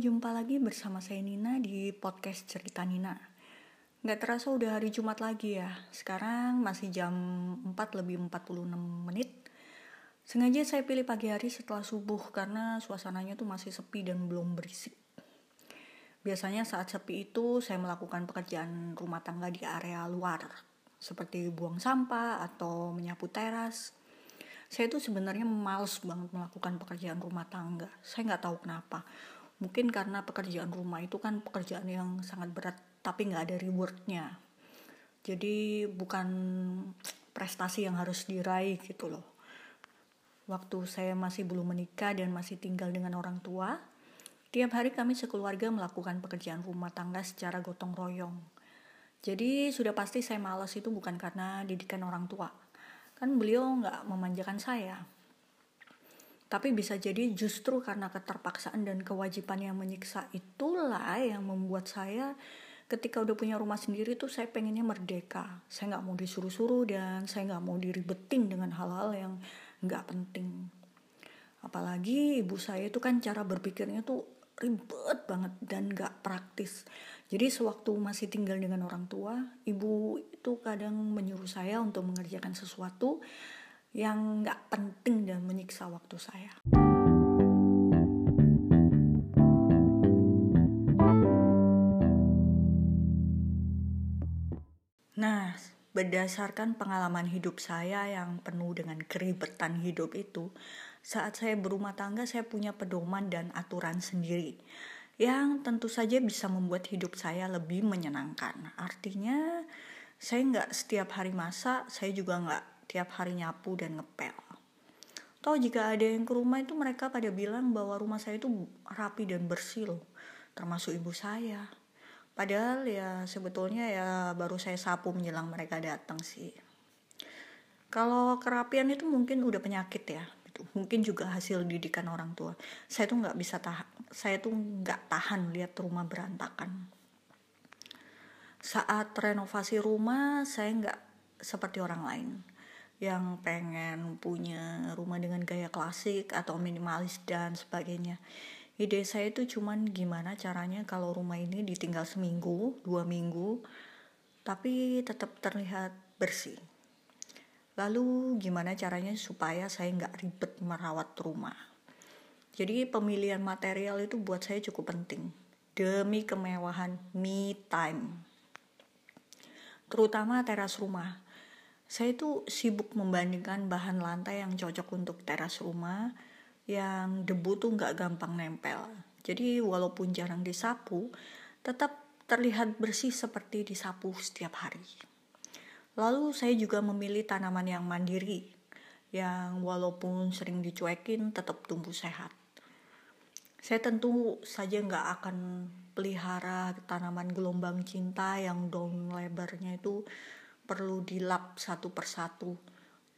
jumpa lagi bersama saya Nina di podcast Cerita Nina. Nggak terasa udah hari Jumat lagi ya. Sekarang masih jam 4 lebih 46 menit. Sengaja saya pilih pagi hari setelah subuh karena suasananya tuh masih sepi dan belum berisik. Biasanya saat sepi itu saya melakukan pekerjaan rumah tangga di area luar, seperti buang sampah atau menyapu teras. Saya tuh sebenarnya males banget melakukan pekerjaan rumah tangga. Saya nggak tahu kenapa mungkin karena pekerjaan rumah itu kan pekerjaan yang sangat berat tapi nggak ada rewardnya. Jadi bukan prestasi yang harus diraih gitu loh. Waktu saya masih belum menikah dan masih tinggal dengan orang tua tiap hari kami sekeluarga melakukan pekerjaan rumah tangga secara gotong royong. Jadi sudah pasti saya malas itu bukan karena didikan orang tua. Kan beliau nggak memanjakan saya tapi bisa jadi justru karena keterpaksaan dan kewajiban yang menyiksa itulah yang membuat saya ketika udah punya rumah sendiri tuh saya pengennya merdeka. Saya nggak mau disuruh-suruh dan saya nggak mau diribetin dengan hal-hal yang nggak penting. Apalagi ibu saya itu kan cara berpikirnya tuh ribet banget dan nggak praktis. Jadi sewaktu masih tinggal dengan orang tua, ibu itu kadang menyuruh saya untuk mengerjakan sesuatu yang nggak penting dan menyiksa waktu saya. Nah, berdasarkan pengalaman hidup saya yang penuh dengan keribetan hidup itu, saat saya berumah tangga saya punya pedoman dan aturan sendiri yang tentu saja bisa membuat hidup saya lebih menyenangkan. Artinya, saya nggak setiap hari masak, saya juga nggak tiap hari nyapu dan ngepel. Toh jika ada yang ke rumah itu mereka pada bilang bahwa rumah saya itu rapi dan bersih loh. Termasuk ibu saya. Padahal ya sebetulnya ya baru saya sapu menjelang mereka datang sih. Kalau kerapian itu mungkin udah penyakit ya. Gitu. Mungkin juga hasil didikan orang tua. Saya tuh nggak bisa tahan. Saya tuh nggak tahan lihat rumah berantakan. Saat renovasi rumah saya nggak seperti orang lain yang pengen punya rumah dengan gaya klasik atau minimalis dan sebagainya. Ide saya itu cuman gimana caranya kalau rumah ini ditinggal seminggu, dua minggu, tapi tetap terlihat bersih. Lalu gimana caranya supaya saya nggak ribet merawat rumah. Jadi pemilihan material itu buat saya cukup penting. Demi kemewahan me time. Terutama teras rumah saya itu sibuk membandingkan bahan lantai yang cocok untuk teras rumah yang debu tuh nggak gampang nempel. Jadi walaupun jarang disapu, tetap terlihat bersih seperti disapu setiap hari. Lalu saya juga memilih tanaman yang mandiri, yang walaupun sering dicuekin tetap tumbuh sehat. Saya tentu saja nggak akan pelihara tanaman gelombang cinta yang daun lebarnya itu perlu dilap satu persatu.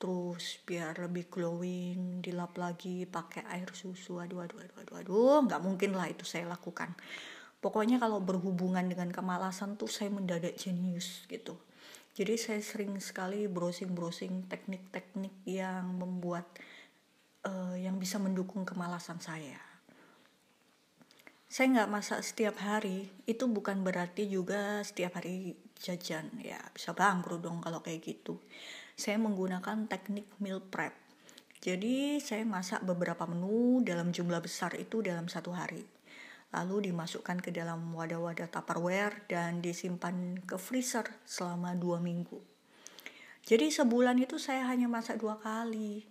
Terus biar lebih glowing dilap lagi pakai air susu. Aduh aduh aduh aduh aduh. Nggak mungkin lah itu saya lakukan. Pokoknya kalau berhubungan dengan kemalasan tuh saya mendadak jenius gitu. Jadi saya sering sekali browsing browsing teknik-teknik yang membuat uh, yang bisa mendukung kemalasan saya. Saya nggak masak setiap hari. Itu bukan berarti juga setiap hari jajan. Ya bisa bangkrut dong kalau kayak gitu. Saya menggunakan teknik meal prep. Jadi saya masak beberapa menu dalam jumlah besar itu dalam satu hari. Lalu dimasukkan ke dalam wadah-wadah tupperware dan disimpan ke freezer selama dua minggu. Jadi sebulan itu saya hanya masak dua kali.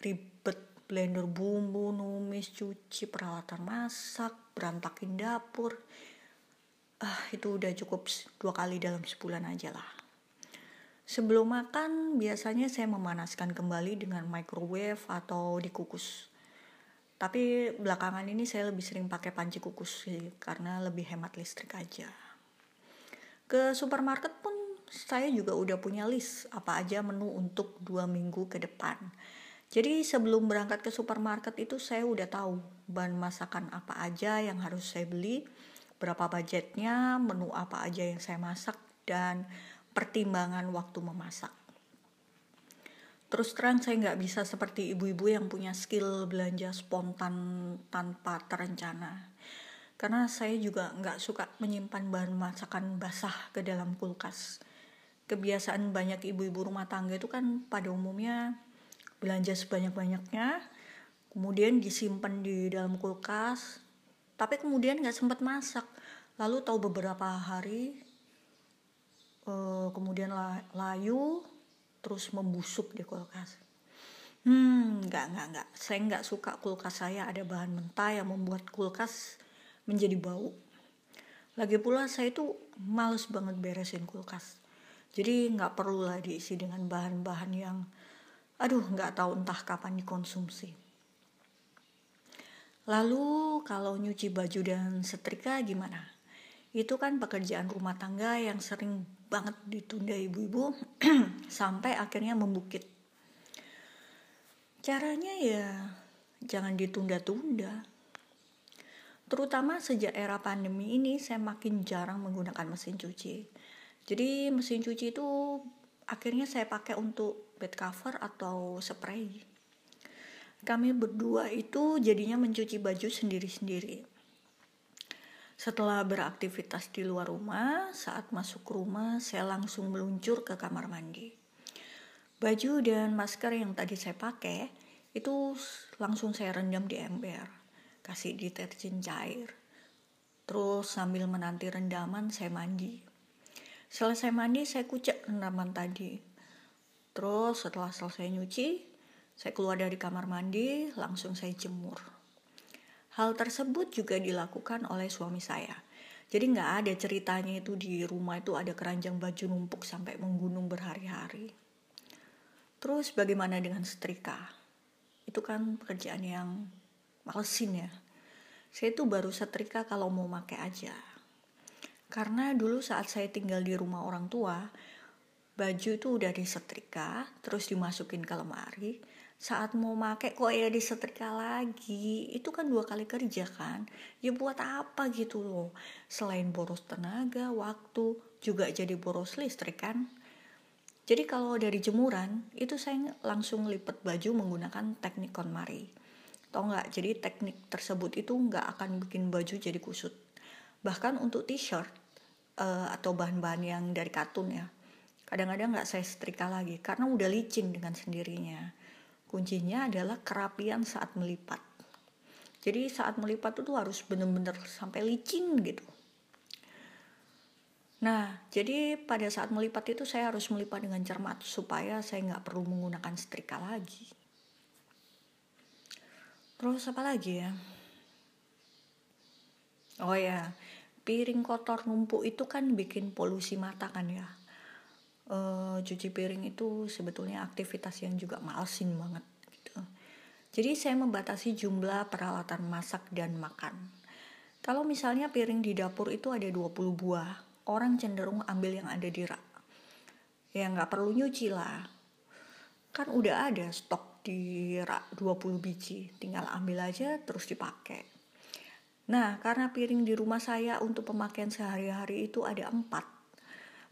Ribet blender bumbu numis cuci peralatan masak berantakin dapur ah itu udah cukup dua kali dalam sebulan aja lah. Sebelum makan biasanya saya memanaskan kembali dengan microwave atau dikukus. Tapi belakangan ini saya lebih sering pakai panci kukus sih karena lebih hemat listrik aja. Ke supermarket pun saya juga udah punya list apa aja menu untuk dua minggu ke depan. Jadi sebelum berangkat ke supermarket itu saya udah tahu bahan masakan apa aja yang harus saya beli berapa budgetnya, menu apa aja yang saya masak, dan pertimbangan waktu memasak. Terus terang saya nggak bisa seperti ibu-ibu yang punya skill belanja spontan tanpa terencana. karena saya juga nggak suka menyimpan bahan masakan basah ke dalam kulkas kebiasaan banyak ibu-ibu rumah tangga itu kan pada umumnya belanja sebanyak-banyaknya kemudian disimpan di dalam kulkas tapi kemudian nggak sempat masak. Lalu tahu beberapa hari uh, kemudian layu terus membusuk di kulkas. Hmm nggak nggak nggak. Saya nggak suka kulkas saya. Ada bahan mentah yang membuat kulkas menjadi bau. Lagi pula saya itu males banget beresin kulkas. Jadi nggak perlu lah diisi dengan bahan-bahan yang aduh nggak tahu entah kapan dikonsumsi lalu kalau nyuci baju dan setrika gimana itu kan pekerjaan rumah tangga yang sering banget ditunda ibu-ibu sampai akhirnya membukit. Caranya ya jangan ditunda-tunda. Terutama sejak era pandemi ini saya makin jarang menggunakan mesin cuci. Jadi mesin cuci itu akhirnya saya pakai untuk bed cover atau spray. Kami berdua itu jadinya mencuci baju sendiri-sendiri setelah beraktivitas di luar rumah, saat masuk rumah saya langsung meluncur ke kamar mandi. Baju dan masker yang tadi saya pakai itu langsung saya rendam di ember, kasih deterjen cair. Terus sambil menanti rendaman saya mandi. Selesai mandi saya kucek rendaman tadi. Terus setelah selesai nyuci, saya keluar dari kamar mandi, langsung saya jemur. Hal tersebut juga dilakukan oleh suami saya. Jadi nggak ada ceritanya itu di rumah itu ada keranjang baju numpuk sampai menggunung berhari-hari. Terus bagaimana dengan setrika? Itu kan pekerjaan yang malesin ya. Saya itu baru setrika kalau mau pakai aja. Karena dulu saat saya tinggal di rumah orang tua, baju itu udah disetrika, terus dimasukin ke lemari, saat mau make kok ya disetrika lagi itu kan dua kali kerja kan? Ya buat apa gitu loh? Selain boros tenaga waktu juga jadi boros listrik kan? Jadi kalau dari jemuran itu saya langsung lipat baju menggunakan teknik KonMari. Tau nggak? Jadi teknik tersebut itu nggak akan bikin baju jadi kusut. Bahkan untuk t-shirt uh, atau bahan-bahan yang dari katun ya kadang-kadang nggak saya setrika lagi karena udah licin dengan sendirinya Kuncinya adalah kerapian saat melipat. Jadi saat melipat itu harus benar-benar sampai licin gitu. Nah, jadi pada saat melipat itu saya harus melipat dengan cermat supaya saya nggak perlu menggunakan setrika lagi. Terus apa lagi ya? Oh ya, piring kotor numpuk itu kan bikin polusi mata kan ya uh, cuci piring itu sebetulnya aktivitas yang juga malesin banget gitu. Jadi saya membatasi jumlah peralatan masak dan makan. Kalau misalnya piring di dapur itu ada 20 buah, orang cenderung ambil yang ada di rak. Ya nggak perlu nyuci lah. Kan udah ada stok di rak 20 biji, tinggal ambil aja terus dipakai. Nah, karena piring di rumah saya untuk pemakaian sehari-hari itu ada empat,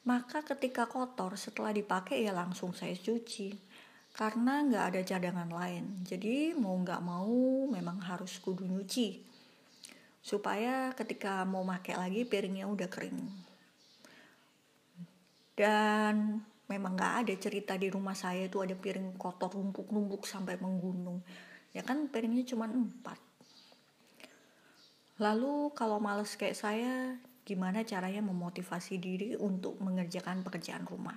maka ketika kotor setelah dipakai ya langsung saya cuci. Karena nggak ada cadangan lain. Jadi mau nggak mau memang harus kudu nyuci. Supaya ketika mau pakai lagi piringnya udah kering. Dan memang nggak ada cerita di rumah saya itu ada piring kotor numpuk-numpuk sampai menggunung. Ya kan piringnya cuma empat. Lalu kalau males kayak saya gimana caranya memotivasi diri untuk mengerjakan pekerjaan rumah.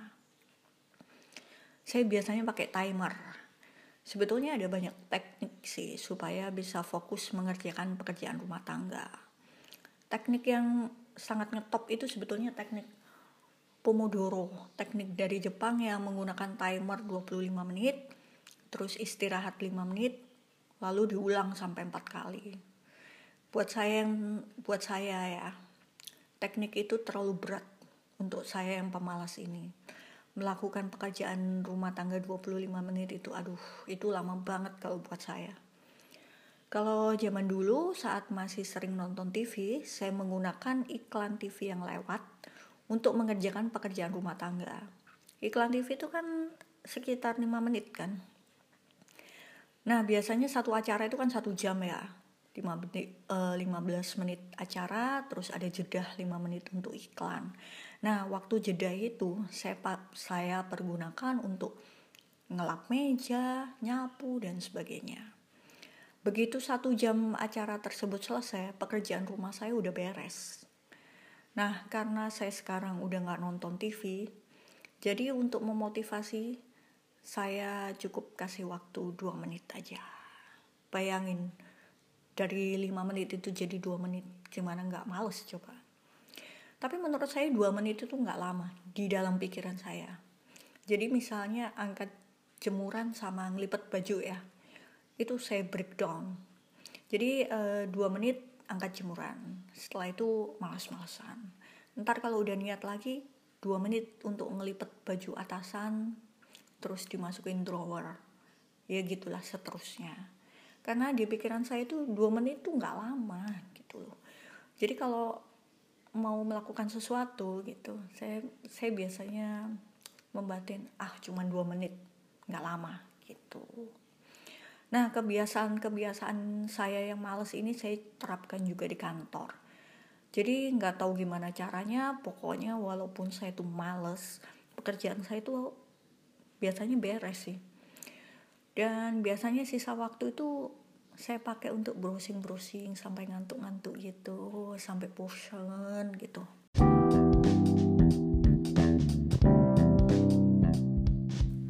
Saya biasanya pakai timer. Sebetulnya ada banyak teknik sih supaya bisa fokus mengerjakan pekerjaan rumah tangga. Teknik yang sangat ngetop itu sebetulnya teknik Pomodoro, teknik dari Jepang yang menggunakan timer 25 menit, terus istirahat 5 menit, lalu diulang sampai 4 kali. Buat saya yang buat saya ya, teknik itu terlalu berat untuk saya yang pemalas ini. Melakukan pekerjaan rumah tangga 25 menit itu aduh, itu lama banget kalau buat saya. Kalau zaman dulu saat masih sering nonton TV, saya menggunakan iklan TV yang lewat untuk mengerjakan pekerjaan rumah tangga. Iklan TV itu kan sekitar 5 menit kan. Nah biasanya satu acara itu kan satu jam ya. 5 menit, uh, 15 menit acara terus ada jeda 5 menit untuk iklan. Nah waktu jeda itu saya saya pergunakan untuk ngelap meja nyapu dan sebagainya. Begitu satu jam acara tersebut selesai pekerjaan rumah saya udah beres. Nah karena saya sekarang udah nggak nonton TV jadi untuk memotivasi saya cukup kasih waktu 2 menit aja. Bayangin dari lima menit itu jadi dua menit. Gimana nggak males coba. Tapi menurut saya dua menit itu nggak lama di dalam pikiran saya. Jadi misalnya angkat jemuran sama ngelipet baju ya itu saya breakdown jadi uh, dua menit angkat jemuran. Setelah itu malas-malasan. Ntar kalau udah niat lagi dua menit untuk ngelipet baju atasan terus dimasukin drawer. Ya gitulah seterusnya karena di pikiran saya itu dua menit itu nggak lama gitu loh. Jadi kalau mau melakukan sesuatu gitu saya saya biasanya membatin ah cuma dua menit nggak lama gitu. Nah kebiasaan-kebiasaan saya yang males ini saya terapkan juga di kantor. Jadi nggak tahu gimana caranya pokoknya walaupun saya tuh males pekerjaan saya itu biasanya beres sih dan biasanya sisa waktu itu saya pakai untuk browsing-browsing sampai ngantuk-ngantuk gitu sampai bosan gitu.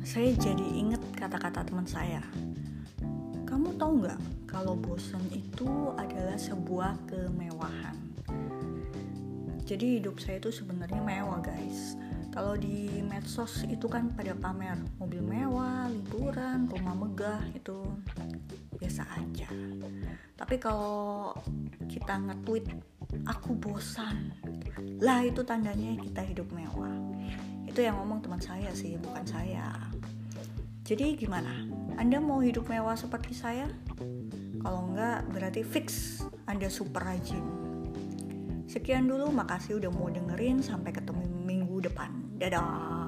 Saya jadi inget kata-kata teman saya. Kamu tahu nggak kalau bosan itu adalah sebuah kemewahan? Jadi hidup saya itu sebenarnya mewah guys kalau di medsos itu kan pada pamer mobil mewah, liburan, rumah megah itu biasa aja. Tapi kalau kita nge-tweet aku bosan, lah itu tandanya kita hidup mewah. Itu yang ngomong teman saya sih, bukan saya. Jadi gimana? Anda mau hidup mewah seperti saya? Kalau enggak berarti fix Anda super rajin. Sekian dulu, makasih udah mau dengerin. Sampai ketemu minggu depan. It all.